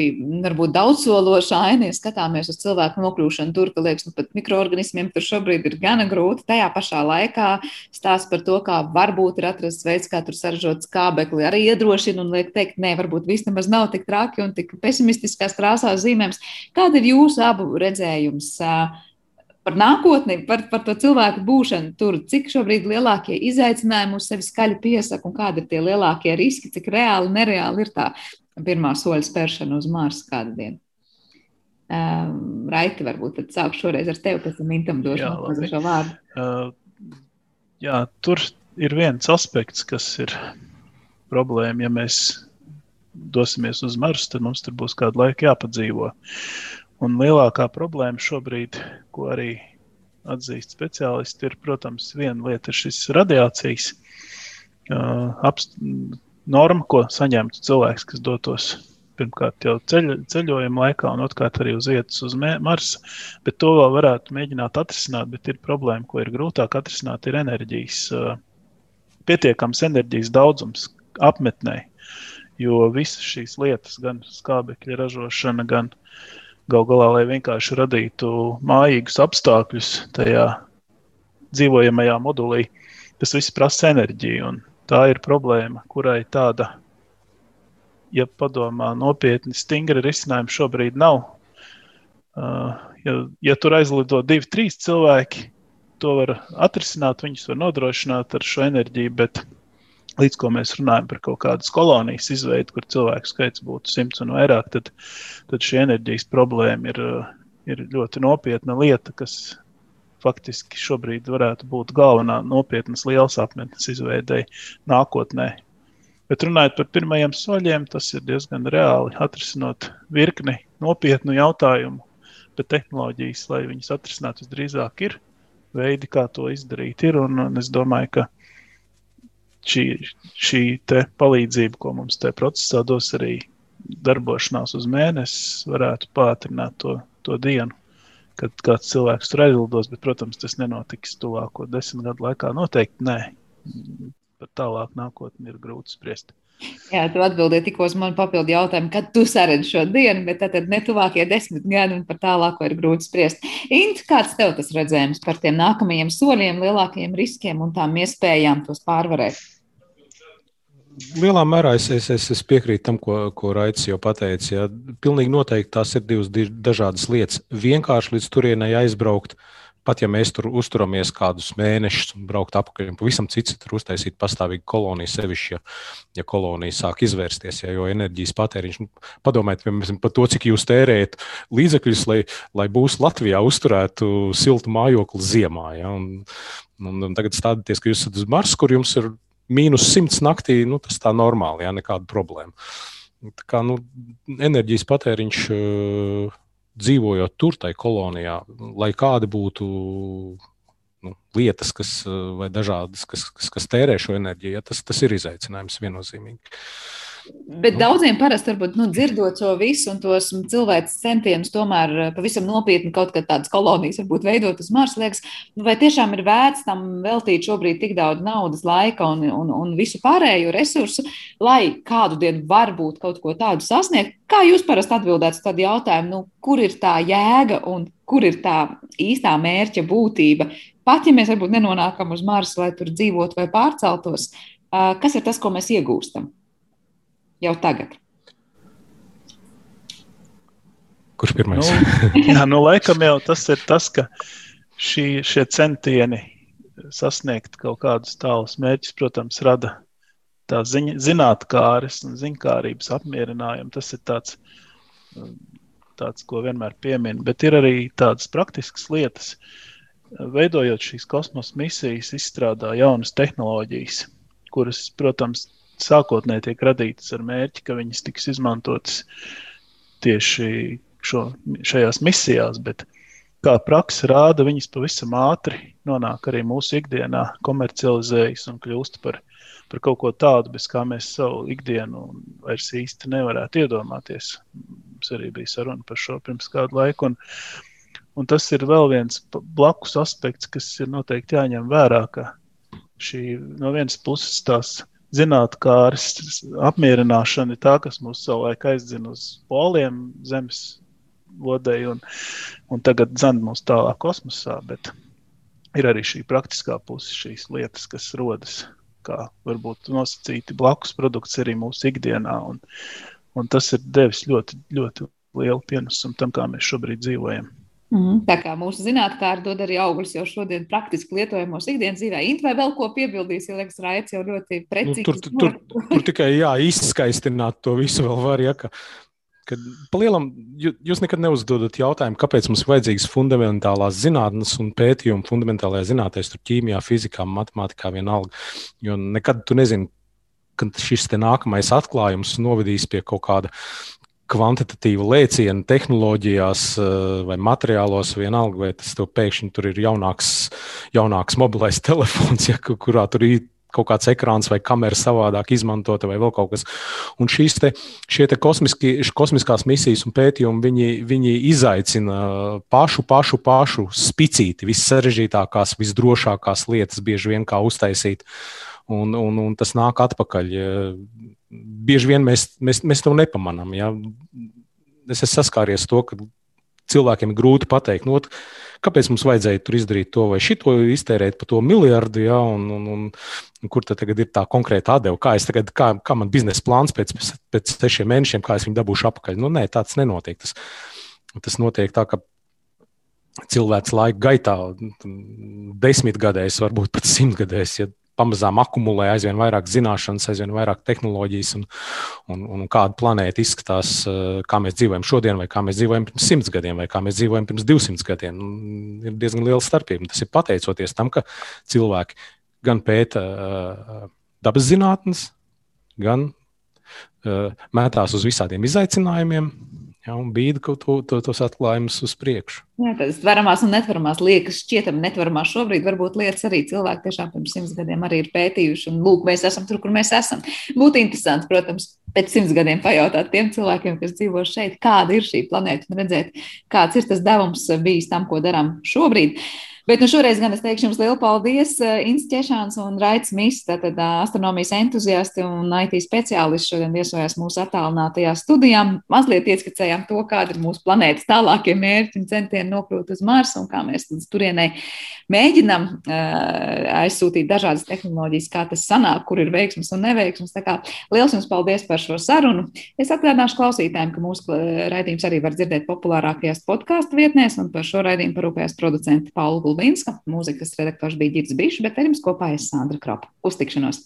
daudzsološa aina, ja skatāmies uz cilvēku nokļūšanu tur, ka liekas, nu, pat mikroorganismiem tur šobrīd ir gana grūti. Tajā pašā laikā stāst par to, kā varbūt ir atrasts veids, kā tur saražot skābekli, arī iedrošina un liek teikt, nē, varbūt viss nemaz nav tik traki un tik pesimistiskās krāsās zīmēms. Kāda ir jūsu abu redzējums? Uh, par nākotni, par, par to cilvēku būšanu tur, cik šobrīd lielākie izaicinājumi uz sevi skaļi piesaka un kādi ir tie lielākie riski, cik reāli, nereāli ir tā pirmā soļa spēršana uz Marsa kādu dienu. Um, Raiti, varbūt tad sākšu šoreiz ar tevi, pēc tam Intam došu šo vārdu. Uh, jā, tur ir viens aspekts, kas ir problēma, ja mēs dosimies uz Marsu, tad mums tur būs kādu laiku jāpadzīvo. Un lielākā problēma šobrīd, ko arī atzīst speciālisti, ir, protams, viena lieta ir šis radiācijas uh, apst, norma, ko saņemtu cilvēks, kas dotos pirmkārt jau ceļ, ceļojuma laikā, un otrkārt arī uz vietas uz Marsa. Bet to vēl varētu mēģināt atrisināt, bet ir problēma, ko ir grūtāk atrisināt, ir enerģijas, pietiekams enerģijas daudzums apmetnē. Jo visas šīs lietas, gan skābekļa ražošana, gan Galu galā, lai vienkārši radītu mājīgus apstākļus tajā dzīvojamajā modulī, tas viss prasa enerģiju. Tā ir problēma, kurai tāda, ja padomā nopietni, stingra risinājuma šobrīd nav. Uh, ja, ja tur aizlido divi, trīs cilvēki, to var atrisināt, viņus var nodrošināt ar šo enerģiju, bet līdz ko mēs runājam par kaut kādas kolonijas izveidi, kur cilvēku skaits būtu simts un vairāk, tad, tad šī enerģijas problēma ir, ir ļoti nopietna lieta, kas faktiski šobrīd varētu būt galvenā nopietnas liels apmetnes izveidei nākotnē. Bet runājot par pirmajiem soļiem, tas ir diezgan reāli atrisinot virkni nopietnu jautājumu, bet tehnoloģijas, lai viņas atrisinātu, visdrīzāk ir veidi, kā to izdarīt. Ir, un, un es domāju, ka šī, šī palīdzība, ko mums tajā procesā dos arī darbošanās uz mēnesi, varētu pātrināt to, to dienu, kad kāds cilvēks tur aizlidos. Bet, protams, tas nenotiks tuvāko desmit gadu laikā. Noteikti nē. Pat tālāk nākotnē ir grūti spriest. Jā, tu atbildēji tikko uz manu papildu jautājumu, kad tu saredzi šo dienu, bet tad ne tuvākie desmit gadi un par tālāko ir grūti spriest. Int, kāds tev tas redzējums par tiem nākamajiem soļiem, lielākajiem riskiem un tām iespējām tos pārvarēt? Lielā mērā es, es, es, es piekrītu tam, ko, ko Raits jau pateica. Ja. Pilnīgi noteikti tās ir divas dažādas lietas. Vienkārši līdz turienei aizbraukt, pat ja mēs tur uzturamies kādus mēnešus un braukt apakaļ, pavisam cits ir uztaisīt pastāvīgu koloniju, sevišķi, ja, ja kolonija sāk izvērsties, ja, jo enerģijas patēriņš, nu, padomājiet par to, cik jūs tērējat līdzekļus, lai, lai būs Latvijā uzturētu siltu mājokli ziemā. Ja, un, un, un tagad stādieties, ka jūs esat uz Marsa, kur jums ir mīnus 100 naktī, nu, tas tā normāli, jā, nekāda problēma. Tā kā nu, enerģijas patēriņš dzīvojot tur, tajā kolonijā, lai kādi būtu nu, lietas, kas, vai dažādas, kas, kas, kas tērē šo enerģiju, ja, tas, tas ir izaicinājums viennozīmīgi. Bet nu. daudziem parasti, varbūt, nu, dzirdot to visu un tos cilvēks centienus, tomēr eh, pavisam nopietni kaut kādas tādas kolonijas varbūt veidot uz Marsa, liekas, nu, vai tiešām ir vērts tam veltīt šobrīd tik daudz naudas, laika un, un, un visu pārējo resursu, lai kādu dienu varbūt kaut ko tādu sasniegt. Kā jūs parasti atbildētu uz tādu jautājumu, nu, kur ir tā jēga un kur ir tā īstā mērķa būtība? Pat ja mēs varbūt nenonākam uz Marsa, lai tur dzīvotu vai pārceltos, Kas ir tas, ko mēs iegūstam jau tagad? Kurš pirmais? Nu, [LAUGHS] jā, nu, laikam jau tas ir tas, ka šī, šie centieni sasniegt kaut kādus tālus mērķus, protams, rada tā ziņa, zinātnākāres un ziņkārības apmierinājumu. Tas ir tāds, tāds, ko vienmēr piemin, bet ir arī tādas praktiskas lietas. Veidojot šīs kosmosa misijas, izstrādā jaunas tehnoloģijas, kuras, protams, sākotnēji tiek radītas ar mērķi, ka viņas tiks izmantotas tieši šo, šajās misijās, bet kā praksa rāda, viņas pavisam ātri nonāk arī mūsu ikdienā, komercializējas un kļūst par, par kaut ko tādu, bez kā mēs savu ikdienu vairs īsti nevarētu iedomāties. Mums arī bija saruna par šo pirms kādu laiku. Un, un tas ir vēl viens blakus aspekts, kas ir noteikti jāņem vērā, ka šī no vienas puses tās zinātnākāras apmierināšana ir tā, kas mūs savulaik aizdzina uz poliem zemes lodei un, un tagad dzan mūs tālāk kosmosā, bet ir arī šī praktiskā puse, šīs lietas, kas rodas, kā varbūt nosacīti blakus produkts arī mūsu ikdienā, un, un tas ir devis ļoti, ļoti lielu pienesumu tam, kā mēs šobrīd dzīvojam. Mm, tā kā mūsu zinātnē dod arī augļus jau šodien praktiski lietojamos ikdienas dzīvē. Int vai vēl ko piebildīs, jo liekas, Raits jau ļoti precīzi. Nu, tur, tur, tur, tur tikai jā, izskaistināt to visu vēl var, ja, ka, ka palielam jūs nekad neuzdodat jautājumu, kāpēc mums ir vajadzīgas fundamentālās zinātnes un pētījumi fundamentālajā zinātnē, tur ķīmijā, fizikā, matemātikā vienalga. Jo nekad tu nezini, kad šis nākamais atklājums novedīs pie kaut kāda kvantitatīva lēciena tehnoloģijās eh, vai materiālos, vienalga, vai tas tev pēkšņi tur ir jaunāks, jaunāks mobilais [LAUGHS] telefons, ja, kurā tur ir kaut kāds ekrāns vai kamera savādāk izmantota vai vēl kaut kas. Un šīs te, šie te kosmiski, kosmiskās misijas un pētījumi, viņi, viņi izaicina pašu, pašu, pašu spicīti, vissarežģītākās, visdrošākās lietas bieži vien kā uztaisīt. Un, un, un tas nāk atpakaļ bieži vien mēs, mēs, mēs to nepamanām. Ja? Es esmu saskāries to, ka cilvēkiem ir grūti pateikt, nu, kāpēc mums vajadzēja tur izdarīt to vai šito, iztērēt par to miljardu, ja, un, un, un, un kur tad ir tā konkrēta atdeve, kā, tagad, kā, kā man biznesa plāns pēc, pēc sešiem mēnešiem, kā es viņu dabūšu apakaļ. Nu, nē, tāds nenotiek. Tas, tas notiek tā, ka cilvēks laika gaitā, desmitgadēs, varbūt pat simtgadēs, ja pamazām akumulē aizvien vairāk zināšanas, aizvien vairāk tehnoloģijas, un, un, un kāda planēta izskatās, eh, kā mēs dzīvojam šodien, vai kā mēs dzīvojam pirms simts gadiem, vai kā mēs dzīvojam pirms divsimt gadiem. Ir diezgan liela starpība. Tas ir pateicoties tam, ka cilvēki gan pēta uh, dabas zinātnes, gan uh, mētās uz visādiem izaicinājumiem, Ja, un bīda kaut to, to, tos atklājumus uz priekšu. Jā, tādas tveramās un netveramās liekas, šķietami netveramās šobrīd, varbūt lietas arī cilvēki tiešām pirms simts gadiem arī ir pētījuši. Un lūk, mēs esam tur, kur mēs esam. Būtu interesanti, protams, pēc simts gadiem pajautāt tiem cilvēkiem, kas dzīvo šeit, kāda ir šī planēta un redzēt, kāds ir tas devums bijis tam, ko darām šobrīd. Bet nu, šoreiz gan es teikšu jums lielu paldies. Eh, Inns Češāns un Raits Mīs, tātad eh, astronomijas entuziasti un IT speciālisti šodien viesojās mūsu attālinātajā studijā. Mazliet ieskicējām to, kāda ir mūsu planētas tālākie mērķi un centieni nokļūt uz Marsu un kā mēs turienei mēģinam uh, aizsūtīt dažādas tehnoloģijas, kā tas sanāk, kur ir veiksmas un neveiksmas. Tā kā liels jums paldies par šo sarunu. Es atgādināšu klausītājiem, ka mūsu raidījums arī var dzirdēt populārākajās podkāstu vietnēs un par šo raidījumu parūpējās producenti Paula Gulbinska. Mūzikas redaktors bija Girds Bišs, bet ar jums kopā es Sandra Kropa. Uz tikšanos!